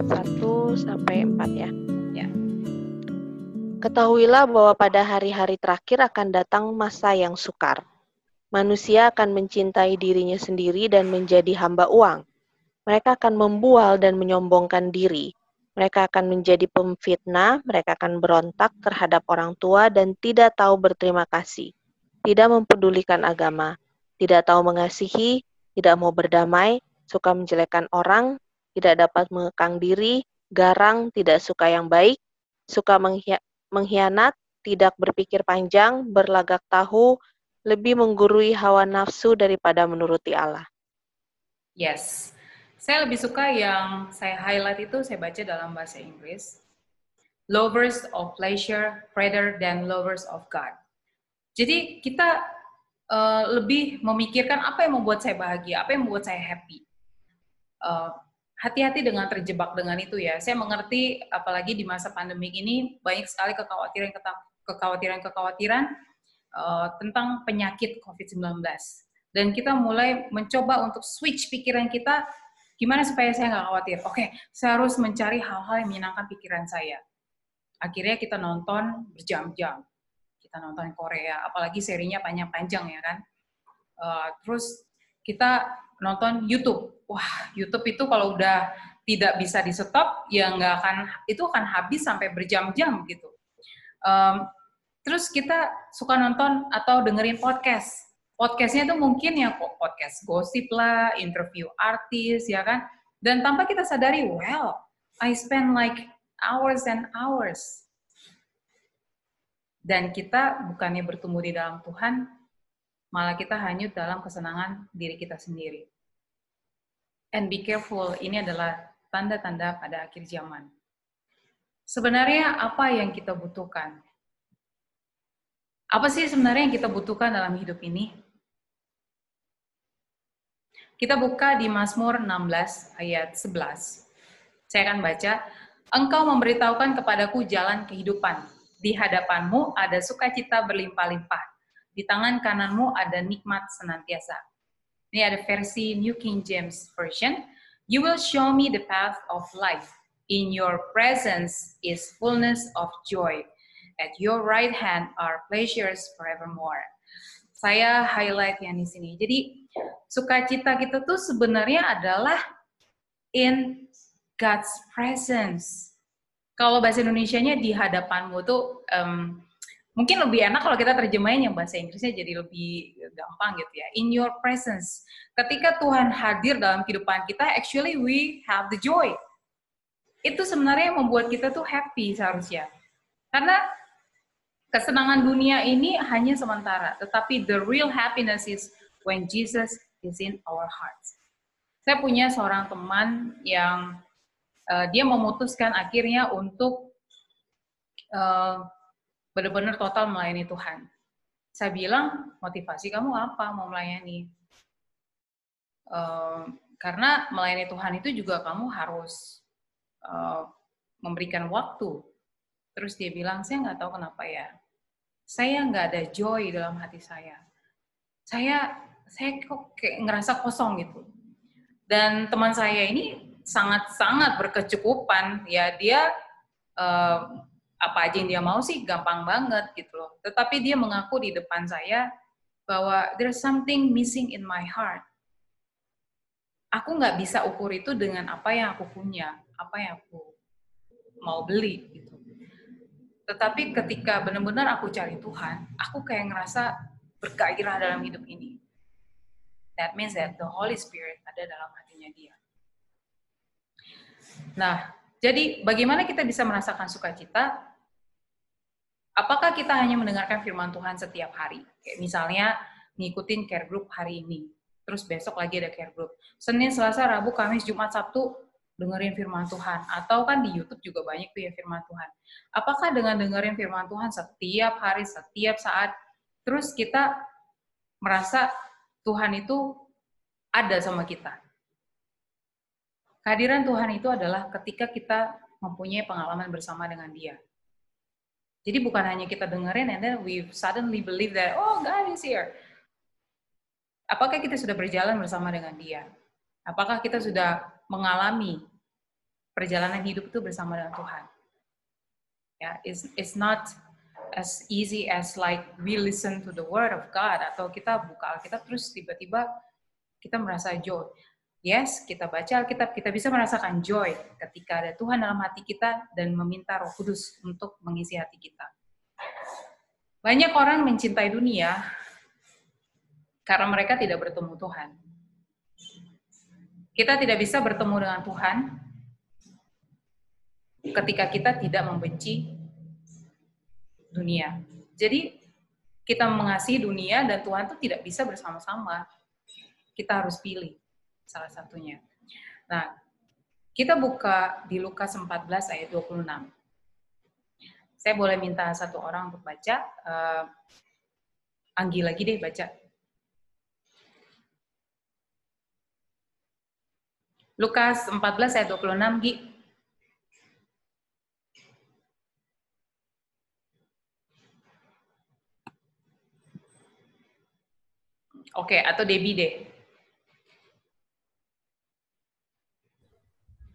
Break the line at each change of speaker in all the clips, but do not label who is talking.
ayat 1 sampai 4 ya. Ya. Ketahuilah bahwa pada hari-hari terakhir akan datang masa yang sukar. Manusia akan mencintai dirinya sendiri dan menjadi hamba uang. Mereka akan membual dan menyombongkan diri. Mereka akan menjadi pemfitnah, mereka akan berontak terhadap orang tua dan tidak tahu berterima kasih, tidak mempedulikan agama, tidak tahu mengasihi, tidak mau berdamai, suka menjelekkan orang, tidak dapat mengekang diri, garang, tidak suka yang baik, suka mengkhianat, tidak berpikir panjang, berlagak tahu, lebih menggurui hawa nafsu daripada menuruti Allah.
Yes. Saya lebih suka yang saya highlight itu saya baca dalam bahasa Inggris. Lovers of pleasure rather than lovers of God. Jadi kita uh, lebih memikirkan apa yang membuat saya bahagia, apa yang membuat saya happy. Uh, hati-hati dengan terjebak dengan itu ya. Saya mengerti apalagi di masa pandemi ini banyak sekali kekhawatiran kekhawatiran kekhawatiran uh, tentang penyakit COVID-19 dan kita mulai mencoba untuk switch pikiran kita gimana supaya saya nggak khawatir. Oke, saya harus mencari hal-hal yang menyenangkan pikiran saya. Akhirnya kita nonton berjam-jam kita nonton Korea, apalagi serinya panjang-panjang ya kan. Uh, terus kita nonton YouTube. Wah, YouTube itu kalau udah tidak bisa di stop, ya nggak akan itu akan habis sampai berjam-jam gitu. Um, terus kita suka nonton atau dengerin podcast. Podcastnya tuh mungkin ya podcast gosip lah, interview artis ya kan. Dan tanpa kita sadari, well, I spend like hours and hours dan kita bukannya bertumbuh di dalam Tuhan, malah kita hanyut dalam kesenangan diri kita sendiri. And be careful, ini adalah tanda-tanda pada akhir zaman. Sebenarnya apa yang kita butuhkan? Apa sih sebenarnya yang kita butuhkan dalam hidup ini? Kita buka di Mazmur 16 ayat 11. Saya akan baca, Engkau memberitahukan kepadaku jalan kehidupan di hadapanmu ada sukacita berlimpah-limpah. Di tangan kananmu ada nikmat senantiasa. Ini ada versi New King James Version. You will show me the path of life. In your presence is fullness of joy. At your right hand are pleasures forevermore. Saya highlight yang di sini. Jadi sukacita kita tuh sebenarnya adalah in God's presence kalau bahasa Indonesia-nya di hadapanmu tuh um, mungkin lebih enak kalau kita terjemahin yang bahasa Inggrisnya jadi lebih gampang gitu ya. In your presence. Ketika Tuhan hadir dalam kehidupan kita, actually we have the joy. Itu sebenarnya yang membuat kita tuh happy seharusnya. Karena kesenangan dunia ini hanya sementara, tetapi the real happiness is when Jesus is in our hearts. Saya punya seorang teman yang uh, dia memutuskan akhirnya untuk uh, benar-benar total melayani Tuhan. Saya bilang, motivasi kamu apa mau melayani? Uh, karena melayani Tuhan itu juga kamu harus uh, memberikan waktu. Terus dia bilang, saya nggak tahu kenapa ya. Saya nggak ada joy dalam hati saya. Saya saya kok kayak ngerasa kosong gitu. Dan teman saya ini sangat-sangat berkecukupan ya dia uh, apa aja yang dia mau sih gampang banget gitu loh. Tetapi dia mengaku di depan saya bahwa there's something missing in my heart. Aku nggak bisa ukur itu dengan apa yang aku punya apa yang aku mau beli gitu. Tetapi ketika benar-benar aku cari Tuhan aku kayak ngerasa bergairah dalam hidup ini. That means that the Holy Spirit ada dalam hatinya dia. Nah, jadi bagaimana kita bisa merasakan sukacita? Apakah kita hanya mendengarkan firman Tuhan setiap hari? Kayak misalnya ngikutin care group hari ini, terus besok lagi ada care group. Senin, Selasa, Rabu, Kamis, Jumat, Sabtu dengerin firman Tuhan. Atau kan di YouTube juga banyak tuh ya firman Tuhan. Apakah dengan dengerin firman Tuhan setiap hari, setiap saat, terus kita merasa Tuhan itu ada sama kita? Kehadiran Tuhan itu adalah ketika kita mempunyai pengalaman bersama dengan Dia. Jadi bukan hanya kita dengerin and then we suddenly believe that oh God is here. Apakah kita sudah berjalan bersama dengan Dia? Apakah kita sudah mengalami perjalanan hidup itu bersama dengan Tuhan. Ya, it's, it's not as easy as like we listen to the word of God atau kita buka Alkitab terus tiba-tiba kita merasa joy. Yes, kita baca Alkitab, kita bisa merasakan joy ketika ada Tuhan dalam hati kita dan meminta Roh Kudus untuk mengisi hati kita. Banyak orang mencintai dunia karena mereka tidak bertemu Tuhan. Kita tidak bisa bertemu dengan Tuhan ketika kita tidak membenci dunia. Jadi kita mengasihi dunia dan Tuhan itu tidak bisa bersama-sama. Kita harus pilih salah satunya. Nah, kita buka di Lukas 14 ayat 26. Saya boleh minta satu orang untuk baca. Uh, Anggi lagi deh baca. Lukas 14 ayat 26, Gi. Oke, okay, atau Debbie deh.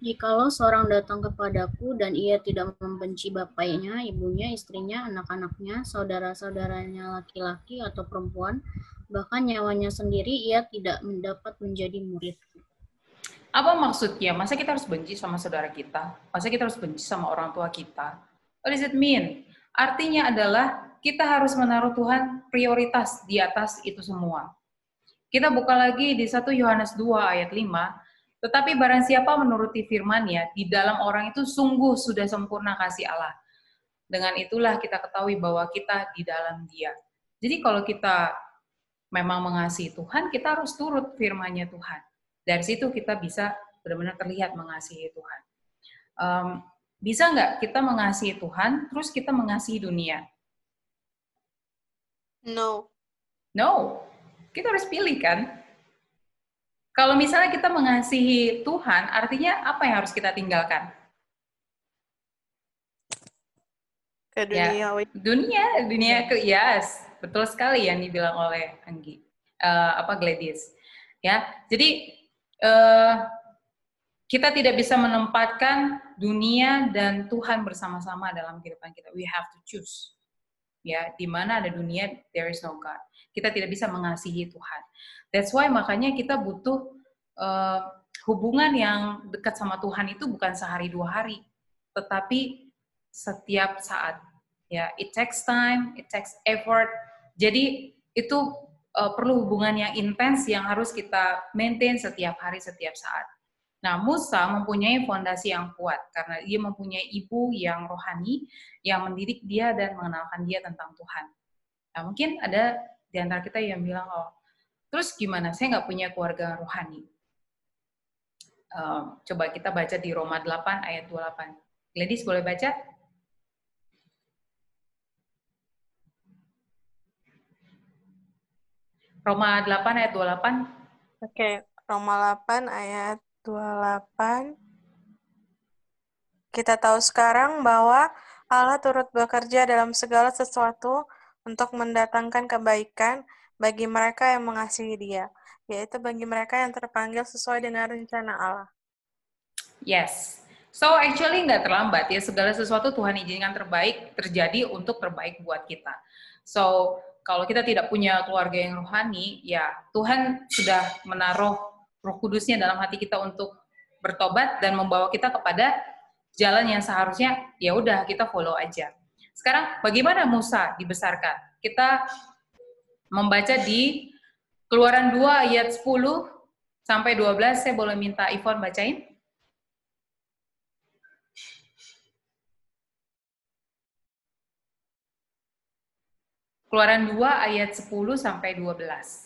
Jikalau seorang datang kepadaku dan ia tidak membenci bapaknya, ibunya, istrinya, anak-anaknya, saudara-saudaranya laki-laki atau perempuan, bahkan nyawanya sendiri, ia tidak mendapat menjadi murid.
Apa maksudnya? Masa kita harus benci sama saudara kita? Masa kita harus benci sama orang tua kita? What does it mean? Artinya adalah kita harus menaruh Tuhan prioritas di atas itu semua. Kita buka lagi di 1 Yohanes 2 ayat 5, tetapi barang siapa menuruti firman-Nya, di dalam orang itu sungguh sudah sempurna kasih Allah. Dengan itulah kita ketahui bahwa kita di dalam Dia. Jadi kalau kita memang mengasihi Tuhan, kita harus turut firman-Nya Tuhan. Dari situ kita bisa benar-benar terlihat mengasihi Tuhan. Um, bisa nggak kita mengasihi Tuhan, terus kita mengasihi dunia?
No.
No. Kita harus pilih kan? Kalau misalnya kita mengasihi Tuhan, artinya apa yang harus kita tinggalkan?
Ke dunia. Ya,
dunia, dunia ke yes, betul sekali yang dibilang oleh Anggi, uh, apa Gladys. Ya, jadi uh, kita tidak bisa menempatkan dunia dan Tuhan bersama-sama dalam kehidupan kita. We have to choose. Ya, di mana ada dunia, there is no God. Kita tidak bisa mengasihi Tuhan. That's why makanya kita butuh uh, hubungan yang dekat sama Tuhan itu bukan sehari dua hari, tetapi setiap saat. Ya, it takes time, it takes effort. Jadi itu uh, perlu hubungan yang intens yang harus kita maintain setiap hari, setiap saat. Nah, Musa mempunyai fondasi yang kuat karena dia mempunyai ibu yang rohani yang mendidik dia dan mengenalkan dia tentang Tuhan. Nah, mungkin ada di antara kita yang bilang, oh, terus gimana? Saya nggak punya keluarga rohani. Uh, coba kita baca di Roma 8 ayat 28. Gladys boleh baca? Roma 8 ayat 28.
Oke, Roma 8 ayat 28. Kita tahu sekarang bahwa Allah turut bekerja dalam segala sesuatu untuk mendatangkan kebaikan bagi mereka yang mengasihi Dia, yaitu bagi mereka yang terpanggil sesuai dengan rencana Allah.
Yes. So actually nggak terlambat ya segala sesuatu Tuhan izinkan terbaik terjadi untuk terbaik buat kita. So kalau kita tidak punya keluarga yang rohani, ya Tuhan sudah menaruh Roh Kudusnya dalam hati kita untuk bertobat dan membawa kita kepada jalan yang seharusnya ya udah kita follow aja. Sekarang bagaimana Musa dibesarkan? Kita membaca di Keluaran 2 ayat 10 sampai 12. Saya boleh minta Ivon bacain? Keluaran 2 ayat 10 sampai 12.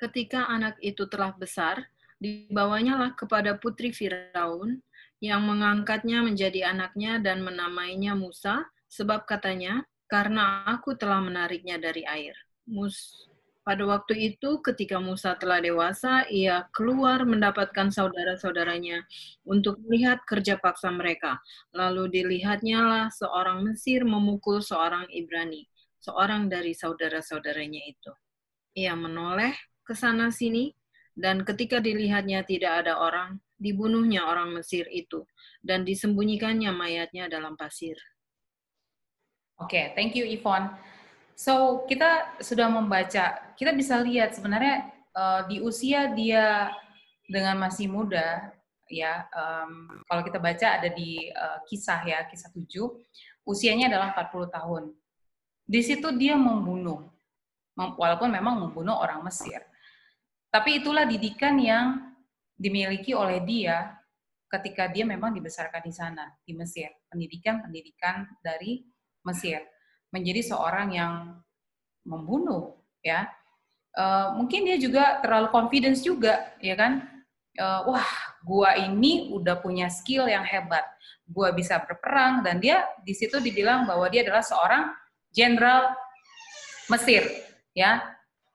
Ketika anak itu telah besar, dibawanya lah kepada putri Firaun yang mengangkatnya menjadi anaknya dan menamainya Musa, sebab katanya, karena aku telah menariknya dari air. Mus pada waktu itu, ketika Musa telah dewasa, ia keluar mendapatkan saudara-saudaranya untuk melihat kerja paksa mereka. Lalu dilihatnya lah seorang Mesir memukul seorang Ibrani, seorang dari saudara-saudaranya itu. Ia menoleh ke sana sini, dan ketika dilihatnya tidak ada orang, dibunuhnya orang Mesir itu, dan disembunyikannya mayatnya dalam pasir.
Oke, okay, thank you Yvonne. So, kita sudah membaca, kita bisa lihat sebenarnya uh, di usia dia dengan masih muda, ya, um, kalau kita baca ada di uh, kisah ya, kisah 7, usianya adalah 40 tahun. Di situ dia membunuh, walaupun memang membunuh orang Mesir. Tapi itulah didikan yang dimiliki oleh dia ketika dia memang dibesarkan di sana, di Mesir. Pendidikan-pendidikan dari Mesir. Menjadi seorang yang membunuh, ya. Uh, mungkin dia juga terlalu confidence juga, ya kan? Uh, wah, gua ini udah punya skill yang hebat. Gua bisa berperang dan dia di situ dibilang bahwa dia adalah seorang jenderal Mesir, ya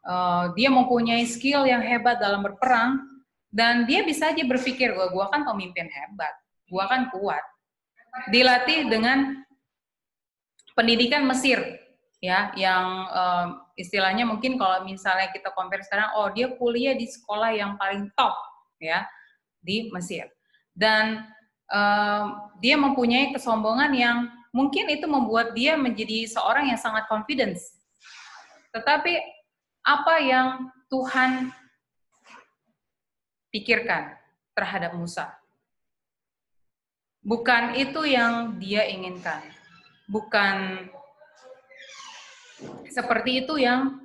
uh, dia mempunyai skill yang hebat dalam berperang dan dia bisa aja berpikir wah gue kan pemimpin hebat gue kan kuat. Dilatih dengan pendidikan Mesir ya yang uh, istilahnya mungkin kalau misalnya kita compare sekarang oh dia kuliah di sekolah yang paling top ya di Mesir. Dan uh, dia mempunyai kesombongan yang mungkin itu membuat dia menjadi seorang yang sangat confidence. Tetapi apa yang Tuhan pikirkan terhadap Musa. Bukan itu yang dia inginkan. Bukan seperti itu yang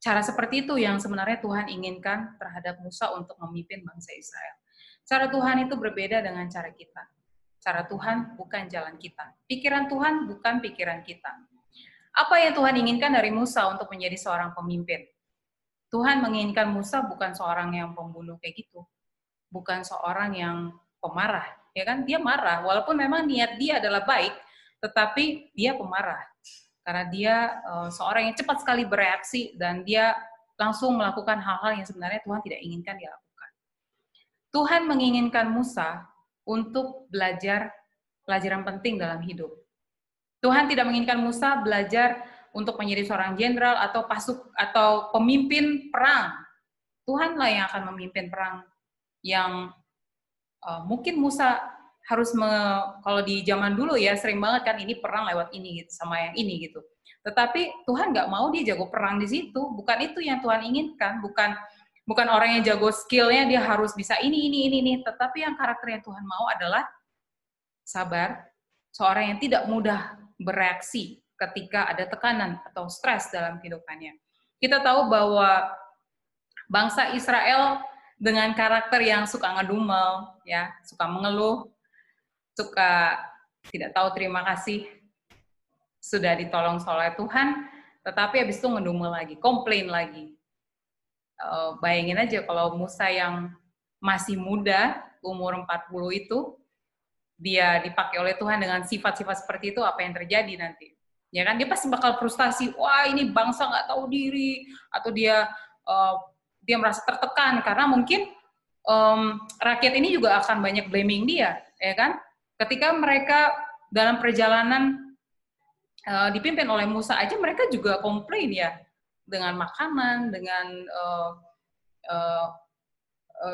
cara seperti itu yang sebenarnya Tuhan inginkan terhadap Musa untuk memimpin bangsa Israel. Cara Tuhan itu berbeda dengan cara kita. Cara Tuhan bukan jalan kita. Pikiran Tuhan bukan pikiran kita. Apa yang Tuhan inginkan dari Musa untuk menjadi seorang pemimpin? Tuhan menginginkan Musa bukan seorang yang pembunuh kayak gitu. Bukan seorang yang pemarah. Ya kan? Dia marah. Walaupun memang niat dia adalah baik, tetapi dia pemarah. Karena dia uh, seorang yang cepat sekali bereaksi dan dia langsung melakukan hal-hal yang sebenarnya Tuhan tidak inginkan dia lakukan. Tuhan menginginkan Musa untuk belajar pelajaran penting dalam hidup. Tuhan tidak menginginkan Musa belajar untuk menjadi seorang jenderal atau pasuk atau pemimpin perang. Tuhanlah yang akan memimpin perang yang uh, mungkin Musa harus me, kalau di zaman dulu ya sering banget kan ini perang lewat ini gitu sama yang ini gitu. Tetapi Tuhan nggak mau dia jago perang di situ, bukan itu yang Tuhan inginkan, bukan bukan orang yang jago skillnya dia harus bisa ini ini ini ini. Tetapi yang karakter yang Tuhan mau adalah sabar, seorang yang tidak mudah bereaksi ketika ada tekanan atau stres dalam kehidupannya. Kita tahu bahwa bangsa Israel dengan karakter yang suka ngedumel, ya, suka mengeluh, suka tidak tahu terima kasih, sudah ditolong oleh Tuhan, tetapi habis itu ngedumel lagi, komplain lagi. Uh, bayangin aja kalau Musa yang masih muda, umur 40 itu, dia dipakai oleh Tuhan dengan sifat-sifat seperti itu, apa yang terjadi nanti? Ya kan? Dia pasti bakal frustasi wah ini bangsa nggak tahu diri. Atau dia uh, dia merasa tertekan karena mungkin um, rakyat ini juga akan banyak blaming dia ya kan? Ketika mereka dalam perjalanan uh, dipimpin oleh Musa aja mereka juga komplain ya dengan makanan dengan uh, uh,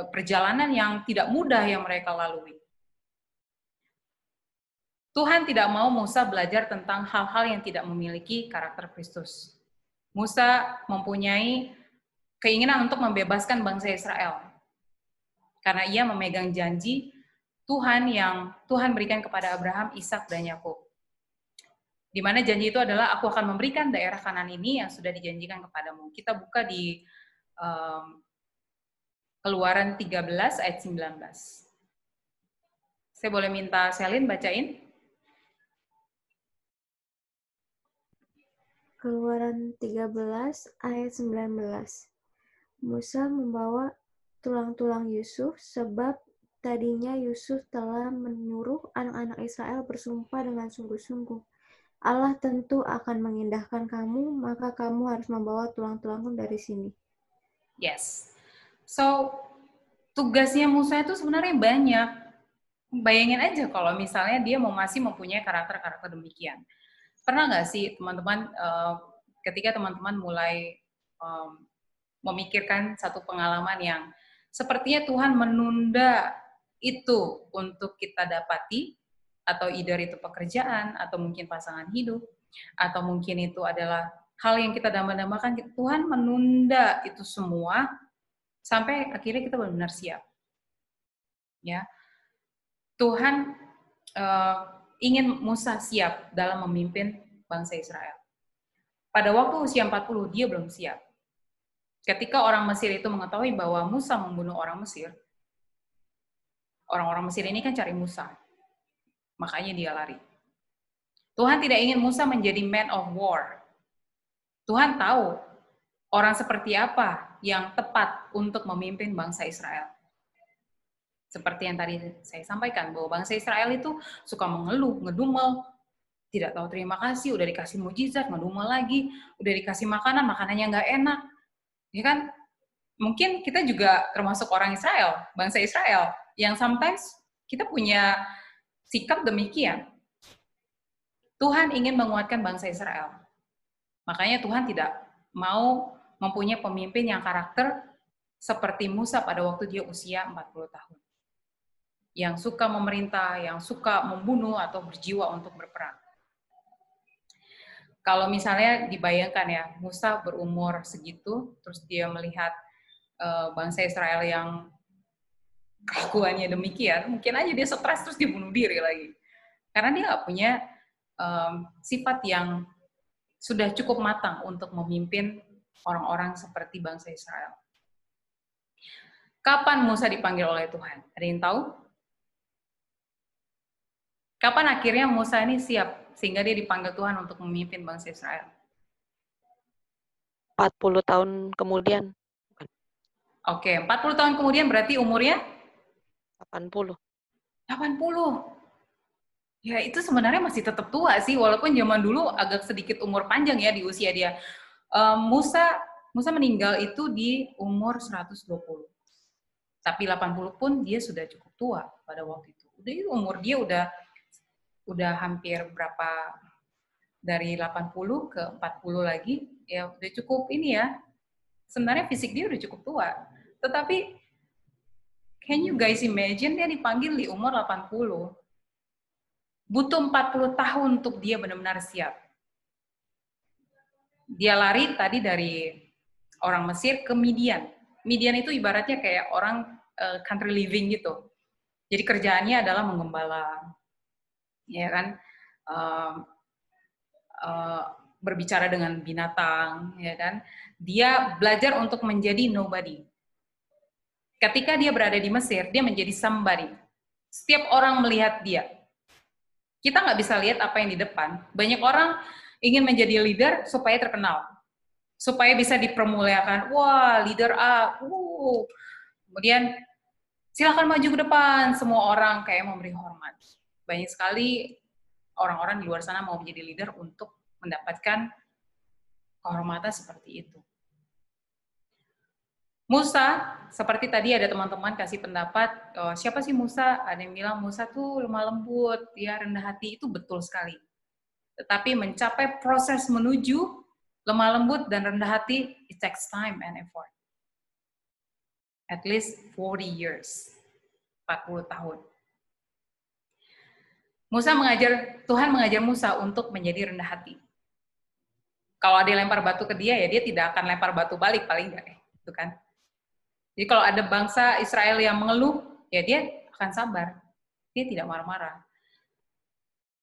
perjalanan yang tidak mudah yang mereka lalui Tuhan tidak mau Musa belajar tentang hal-hal yang tidak memiliki karakter Kristus. Musa mempunyai keinginan untuk membebaskan bangsa Israel. Karena ia memegang janji Tuhan yang Tuhan berikan kepada Abraham, Ishak dan Yakub. Di mana janji itu adalah aku akan memberikan daerah kanan ini yang sudah dijanjikan kepadamu. Kita buka di um, Keluaran 13 ayat 19. Saya boleh minta Selin bacain?
Keluaran 13 ayat 19. Musa membawa tulang-tulang Yusuf sebab tadinya Yusuf telah menyuruh anak-anak Israel bersumpah dengan sungguh-sungguh. Allah tentu akan mengindahkan kamu, maka kamu harus membawa tulang-tulangmu dari sini.
Yes. So, tugasnya Musa itu sebenarnya banyak. Bayangin aja kalau misalnya dia mau masih mempunyai karakter-karakter demikian pernah nggak sih teman-teman uh, ketika teman-teman mulai um, memikirkan satu pengalaman yang sepertinya Tuhan menunda itu untuk kita dapati, atau either itu pekerjaan, atau mungkin pasangan hidup, atau mungkin itu adalah hal yang kita dambakan, Tuhan menunda itu semua sampai akhirnya kita benar-benar siap. Ya, Tuhan uh, ingin Musa siap dalam memimpin bangsa Israel. Pada waktu usia 40, dia belum siap. Ketika orang Mesir itu mengetahui bahwa Musa membunuh orang Mesir, orang-orang Mesir ini kan cari Musa. Makanya dia lari. Tuhan tidak ingin Musa menjadi man of war. Tuhan tahu orang seperti apa yang tepat untuk memimpin bangsa Israel. Seperti yang tadi saya sampaikan, bahwa bangsa Israel itu suka mengeluh, ngedumel, tidak tahu terima kasih, udah dikasih mujizat, ngedumel lagi, udah dikasih makanan, makanannya nggak enak, ya kan? Mungkin kita juga termasuk orang Israel bangsa Israel yang sometimes kita punya sikap demikian. Tuhan ingin menguatkan bangsa Israel. Makanya Tuhan tidak mau mempunyai pemimpin yang karakter seperti Musa pada waktu dia usia 40 tahun yang suka memerintah, yang suka membunuh atau berjiwa untuk berperang kalau misalnya dibayangkan ya Musa berumur segitu terus dia melihat uh, bangsa Israel yang kelakuannya demikian mungkin aja dia stres terus dia bunuh diri lagi karena dia nggak punya um, sifat yang sudah cukup matang untuk memimpin orang-orang seperti bangsa Israel. Kapan Musa dipanggil oleh Tuhan? Ada yang tahu? Kapan akhirnya Musa ini siap sehingga dia dipanggil Tuhan untuk memimpin bangsa Israel.
40 tahun kemudian.
Oke, 40 tahun kemudian berarti umurnya
80.
80. Ya, itu sebenarnya masih tetap tua sih walaupun zaman dulu agak sedikit umur panjang ya di usia dia. Um, Musa Musa meninggal itu di umur 120. Tapi 80 pun dia sudah cukup tua pada waktu itu. Udah umur dia udah udah hampir berapa dari 80 ke 40 lagi ya udah cukup ini ya. Sebenarnya fisik dia udah cukup tua tetapi can you guys imagine dia dipanggil di umur 80 butuh 40 tahun untuk dia benar-benar siap. Dia lari tadi dari orang Mesir ke Midian. Midian itu ibaratnya kayak orang uh, country living gitu. Jadi kerjaannya adalah menggembala ya kan? Uh, uh, berbicara dengan binatang ya kan? Dia belajar untuk menjadi nobody. Ketika dia berada di Mesir dia menjadi somebody. Setiap orang melihat dia. Kita nggak bisa lihat apa yang di depan. Banyak orang ingin menjadi leader supaya terkenal. Supaya bisa dipermuliakan. Wah leader A uh. kemudian silakan maju ke depan. Semua orang kayak memberi hormat banyak sekali orang-orang di luar sana mau menjadi leader untuk mendapatkan kehormatan seperti itu. Musa, seperti tadi ada teman-teman kasih pendapat, oh, siapa sih Musa? Ada yang bilang Musa tuh lemah lembut, dia rendah hati, itu betul sekali. Tetapi mencapai proses menuju lemah lembut dan rendah hati, it takes time and effort. At least 40 years, 40 tahun. Musa mengajar Tuhan mengajar Musa untuk menjadi rendah hati. Kalau ada yang lempar batu ke dia ya dia tidak akan lempar batu balik paling enggak gitu kan. Jadi kalau ada bangsa Israel yang mengeluh ya dia akan sabar. Dia tidak marah-marah.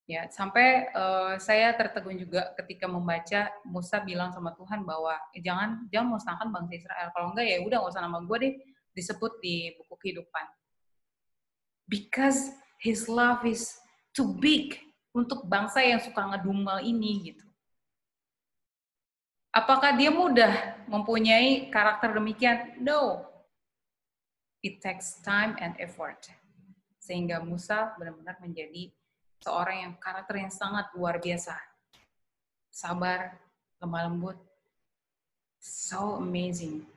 Ya, sampai uh, saya tertegun juga ketika membaca Musa bilang sama Tuhan bahwa eh, jangan jangan musnahkan bangsa Israel. Kalau enggak ya udah nggak usah nama gue deh disebut di buku kehidupan. Because his love is too big untuk bangsa yang suka ngedumel ini gitu. Apakah dia mudah mempunyai karakter demikian? No. It takes time and effort. Sehingga Musa benar-benar menjadi seorang yang karakter yang sangat luar biasa. Sabar, lemah lembut. So amazing.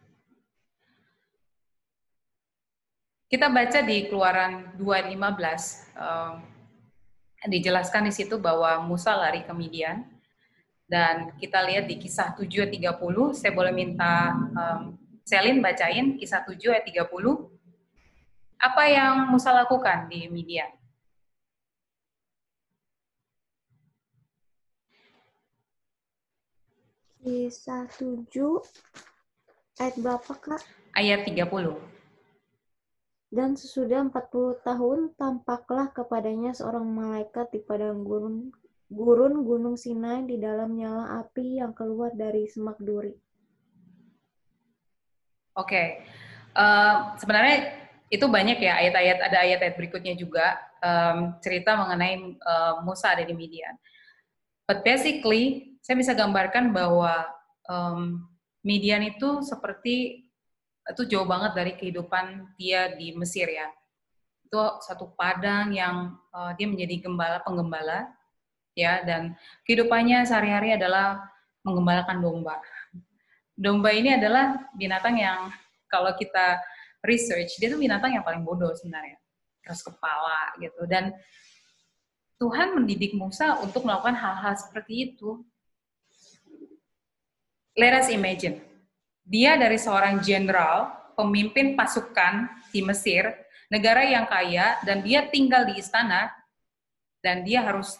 Kita baca di Keluaran 2.15, um, dijelaskan di situ bahwa Musa lari ke Midian dan kita lihat di kisah 7 30 saya boleh minta um, Selin bacain kisah 7 ayat 30. Apa yang Musa lakukan di Midian?
Kisah 7 ayat berapa, Kak?
Ayat 30.
Dan sesudah 40 tahun, tampaklah kepadanya seorang malaikat di padang gurun, gurun Gunung Sinai di dalam nyala api yang keluar dari semak duri.
Oke, okay. uh, sebenarnya itu banyak ya ayat-ayat, ada ayat-ayat berikutnya juga um, cerita mengenai uh, Musa ada di Midian. But basically, saya bisa gambarkan bahwa um, Midian itu seperti itu jauh banget dari kehidupan dia di Mesir ya. Itu satu padang yang uh, dia menjadi gembala penggembala ya dan kehidupannya sehari-hari adalah menggembalakan domba. Domba ini adalah binatang yang kalau kita research dia tuh binatang yang paling bodoh sebenarnya. Keras kepala gitu dan Tuhan mendidik Musa untuk melakukan hal-hal seperti itu let us imagine, dia dari seorang jenderal, pemimpin pasukan di Mesir, negara yang kaya, dan dia tinggal di istana, dan dia harus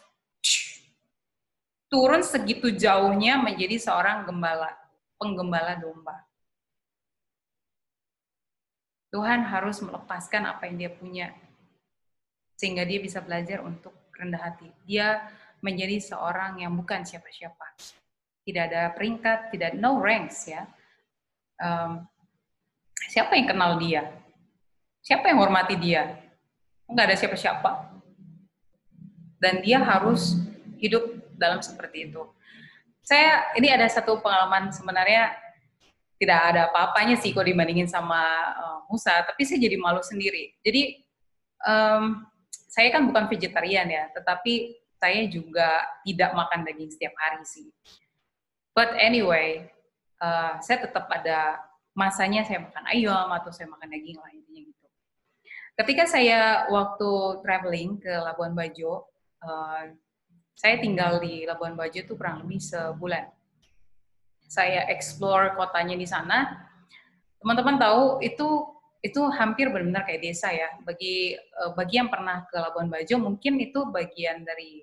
turun segitu jauhnya menjadi seorang gembala, penggembala domba. Tuhan harus melepaskan apa yang dia punya, sehingga dia bisa belajar untuk rendah hati. Dia menjadi seorang yang bukan siapa-siapa tidak ada peringkat, tidak no ranks ya. Um, siapa yang kenal dia? Siapa yang hormati dia? Enggak ada siapa-siapa. Dan dia harus hidup dalam seperti itu. Saya ini ada satu pengalaman sebenarnya tidak ada apa-apanya sih kalau dibandingin sama uh, Musa, tapi saya jadi malu sendiri. Jadi um, saya kan bukan vegetarian ya, tetapi saya juga tidak makan daging setiap hari sih. But anyway, uh, saya tetap ada masanya saya makan ayam atau saya makan daging lah intinya gitu. Ketika saya waktu traveling ke Labuan Bajo, uh, saya tinggal di Labuan Bajo itu kurang lebih sebulan. Saya explore kotanya di sana. Teman-teman tahu itu itu hampir benar-benar kayak desa ya. Bagi uh, bagi yang pernah ke Labuan Bajo mungkin itu bagian dari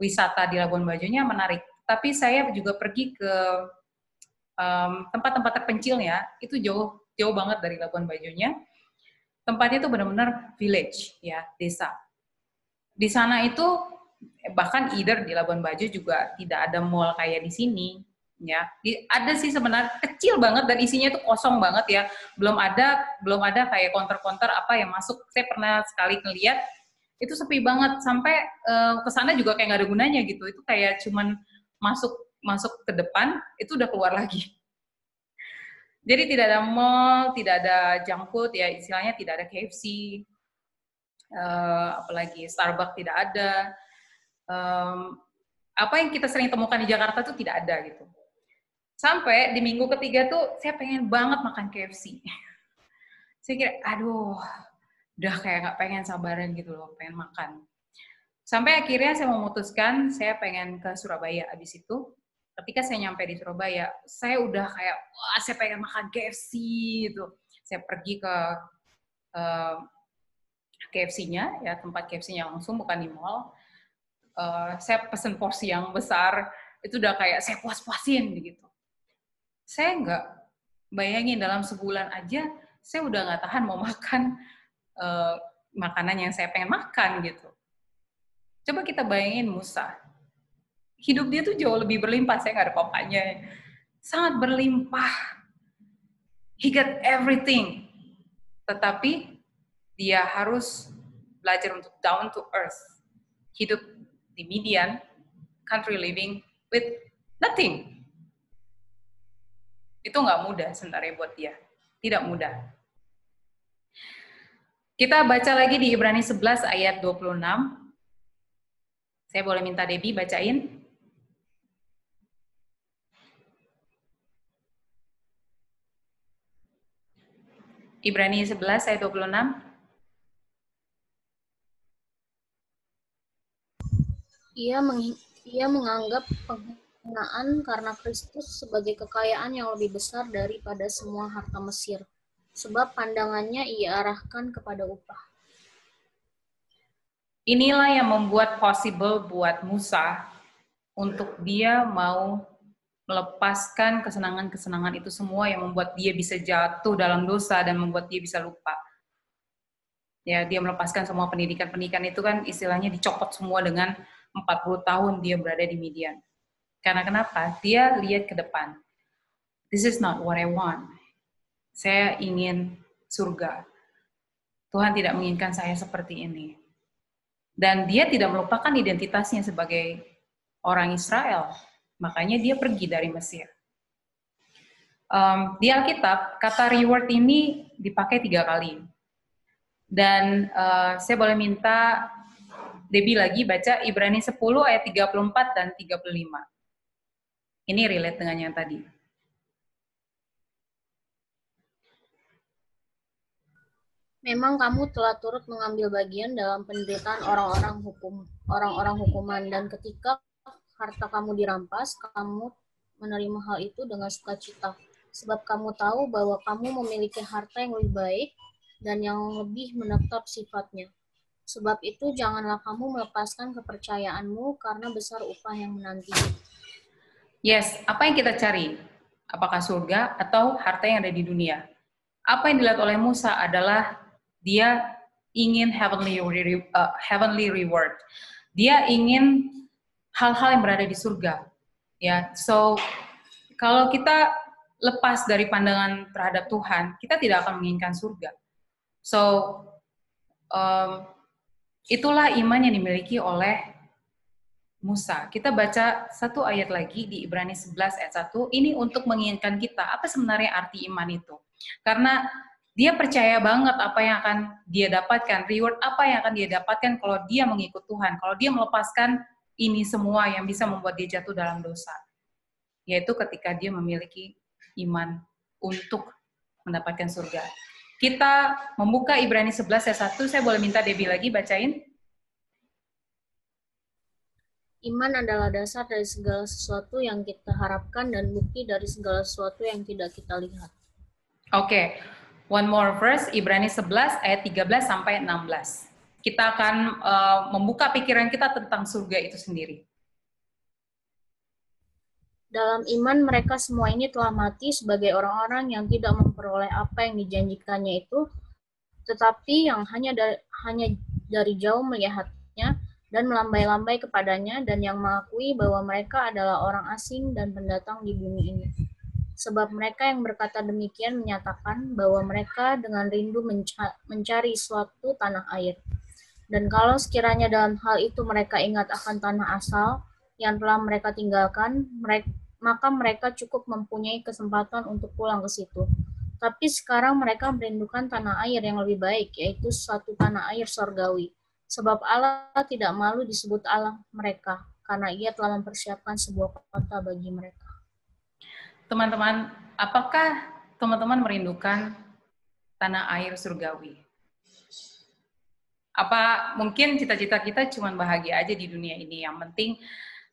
wisata di Labuan Bajonya menarik tapi saya juga pergi ke tempat-tempat um, terpencilnya itu jauh jauh banget dari Labuan Bajonya. Tempatnya itu benar-benar village ya, desa. Di sana itu bahkan either di Labuan Bajo juga tidak ada mall kayak di sini ya. Di, ada sih sebenarnya kecil banget dan isinya itu kosong banget ya. Belum ada belum ada kayak counter-counter apa yang masuk. Saya pernah sekali ngeliat itu sepi banget sampai uh, ke sana juga kayak nggak ada gunanya gitu. Itu kayak cuman masuk masuk ke depan itu udah keluar lagi. Jadi tidak ada mall, tidak ada junk food ya istilahnya tidak ada KFC, uh, eh, apalagi Starbucks tidak ada. Um, apa yang kita sering temukan di Jakarta tuh tidak ada gitu. Sampai di minggu ketiga tuh saya pengen banget makan KFC. saya kira, aduh, udah kayak nggak pengen sabaran gitu loh, pengen makan. Sampai akhirnya saya memutuskan saya pengen ke Surabaya abis itu. Ketika saya nyampe di Surabaya, saya udah kayak, wah saya pengen makan KFC gitu. Saya pergi ke uh, KFC-nya, ya tempat KFC-nya langsung, bukan di mall. Uh, saya pesen porsi yang besar, itu udah kayak saya puas-puasin gitu. Saya nggak bayangin dalam sebulan aja, saya udah nggak tahan mau makan uh, makanan yang saya pengen makan gitu Coba kita bayangin Musa. Hidup dia tuh jauh lebih berlimpah. Saya nggak ada papanya. Sangat berlimpah. He got everything. Tetapi dia harus belajar untuk down to earth. Hidup di Midian, country living with nothing. Itu nggak mudah sebenarnya buat dia. Tidak mudah. Kita baca lagi di Ibrani 11 ayat 26. Saya boleh minta Debbie bacain? Ibrani 11 ayat 26.
Ia, meng, ia menganggap penghinaan karena Kristus sebagai kekayaan yang lebih besar daripada semua harta Mesir, sebab pandangannya ia arahkan kepada upah.
Inilah yang membuat possible buat Musa untuk dia mau melepaskan kesenangan-kesenangan itu semua yang membuat dia bisa jatuh dalam dosa dan membuat dia bisa lupa. Ya, dia melepaskan semua pendidikan-pendidikan itu kan istilahnya dicopot semua dengan 40 tahun dia berada di Midian. Karena kenapa? Dia lihat ke depan. This is not what I want. Saya ingin surga. Tuhan tidak menginginkan saya seperti ini. Dan dia tidak melupakan identitasnya sebagai orang Israel Makanya dia pergi dari Mesir. Um, di Alkitab, kata reward ini dipakai tiga kali. Dan uh, saya boleh minta Debbie lagi baca Ibrani 10 ayat 34 dan 35. Ini relate dengan yang tadi.
Memang kamu telah turut mengambil bagian dalam penderitaan orang-orang hukum, orang-orang hukuman dan ketika harta kamu dirampas, kamu menerima hal itu dengan sukacita. Sebab kamu tahu bahwa kamu memiliki harta yang lebih baik dan yang lebih menetap sifatnya. Sebab itu janganlah kamu melepaskan kepercayaanmu karena besar upah yang menanti.
Yes, apa yang kita cari? Apakah surga atau harta yang ada di dunia? Apa yang dilihat oleh Musa adalah dia ingin heavenly, uh, heavenly reward. Dia ingin hal-hal yang berada di surga. Ya, so kalau kita lepas dari pandangan terhadap Tuhan, kita tidak akan menginginkan surga. So um, itulah iman yang dimiliki oleh Musa. Kita baca satu ayat lagi di Ibrani 11 ayat 1. Ini untuk menginginkan kita apa sebenarnya arti iman itu. Karena dia percaya banget apa yang akan dia dapatkan, reward apa yang akan dia dapatkan kalau dia mengikut Tuhan, kalau dia melepaskan ini semua yang bisa membuat dia jatuh dalam dosa. Yaitu ketika dia memiliki iman untuk mendapatkan surga. Kita membuka Ibrani 11 ayat 1, saya boleh minta Debbie lagi bacain?
Iman adalah dasar dari segala sesuatu yang kita harapkan dan bukti dari segala sesuatu yang tidak kita lihat.
Oke, okay. one more verse, Ibrani 11 ayat 13 sampai 16 kita akan uh, membuka pikiran kita tentang surga itu sendiri.
Dalam iman mereka semua ini telah mati sebagai orang-orang yang tidak memperoleh apa yang dijanjikannya itu, tetapi yang hanya dari, hanya dari jauh melihatnya dan melambai-lambai kepadanya dan yang mengakui bahwa mereka adalah orang asing dan pendatang di bumi ini. Sebab mereka yang berkata demikian menyatakan bahwa mereka dengan rindu mencari suatu tanah air dan kalau sekiranya dalam hal itu mereka ingat akan tanah asal yang telah mereka tinggalkan, mereka, maka mereka cukup mempunyai kesempatan untuk pulang ke situ. Tapi sekarang mereka merindukan tanah air yang lebih baik, yaitu suatu tanah air sorgawi. Sebab Allah tidak malu disebut Allah mereka, karena ia telah mempersiapkan sebuah kota bagi mereka.
Teman-teman, apakah teman-teman merindukan tanah air surgawi? Apa mungkin cita-cita kita cuma bahagia aja di dunia ini? Yang penting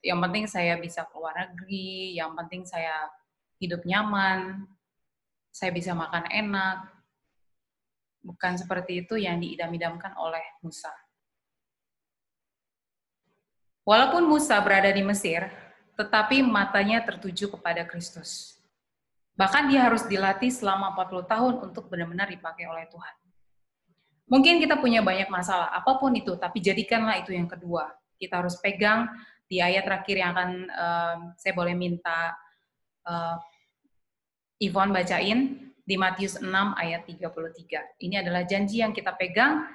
yang penting saya bisa keluar negeri yang penting saya hidup nyaman saya bisa makan enak. Bukan seperti itu yang diidam-idamkan oleh Musa. Walaupun Musa berada di Mesir tetapi matanya tertuju kepada Kristus. Bahkan dia harus dilatih selama 40 tahun untuk benar-benar dipakai oleh Tuhan Mungkin kita punya banyak masalah, apa pun itu, tapi jadikanlah itu yang kedua. Kita harus pegang di ayat terakhir yang akan uh, saya boleh minta uh, Yvonne bacain di Matius 6 ayat 33. Ini adalah janji yang kita pegang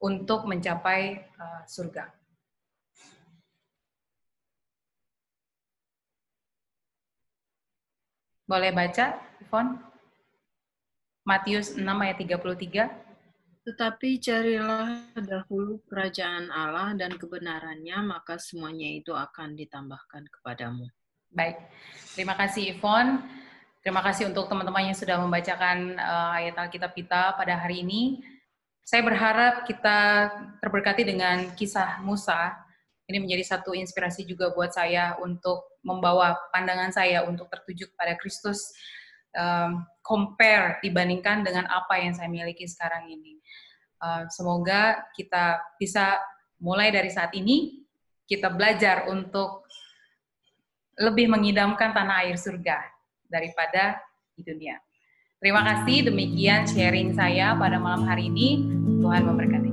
untuk mencapai uh, surga. Boleh baca, Yvonne? Matius 6 ayat 33.
Tetapi carilah dahulu kerajaan Allah dan kebenarannya, maka semuanya itu akan ditambahkan kepadamu.
Baik, terima kasih Yvonne. Terima kasih untuk teman-teman yang sudah membacakan uh, ayat Alkitab kita pada hari ini. Saya berharap kita terberkati dengan kisah Musa Ini menjadi satu inspirasi juga buat saya untuk membawa pandangan saya untuk tertuju kepada Kristus, um, compare dibandingkan dengan apa yang saya miliki sekarang ini. Uh, semoga kita bisa mulai dari saat ini kita belajar untuk lebih mengidamkan tanah air surga daripada di dunia. Terima kasih, demikian sharing saya pada malam hari ini. Tuhan memberkati.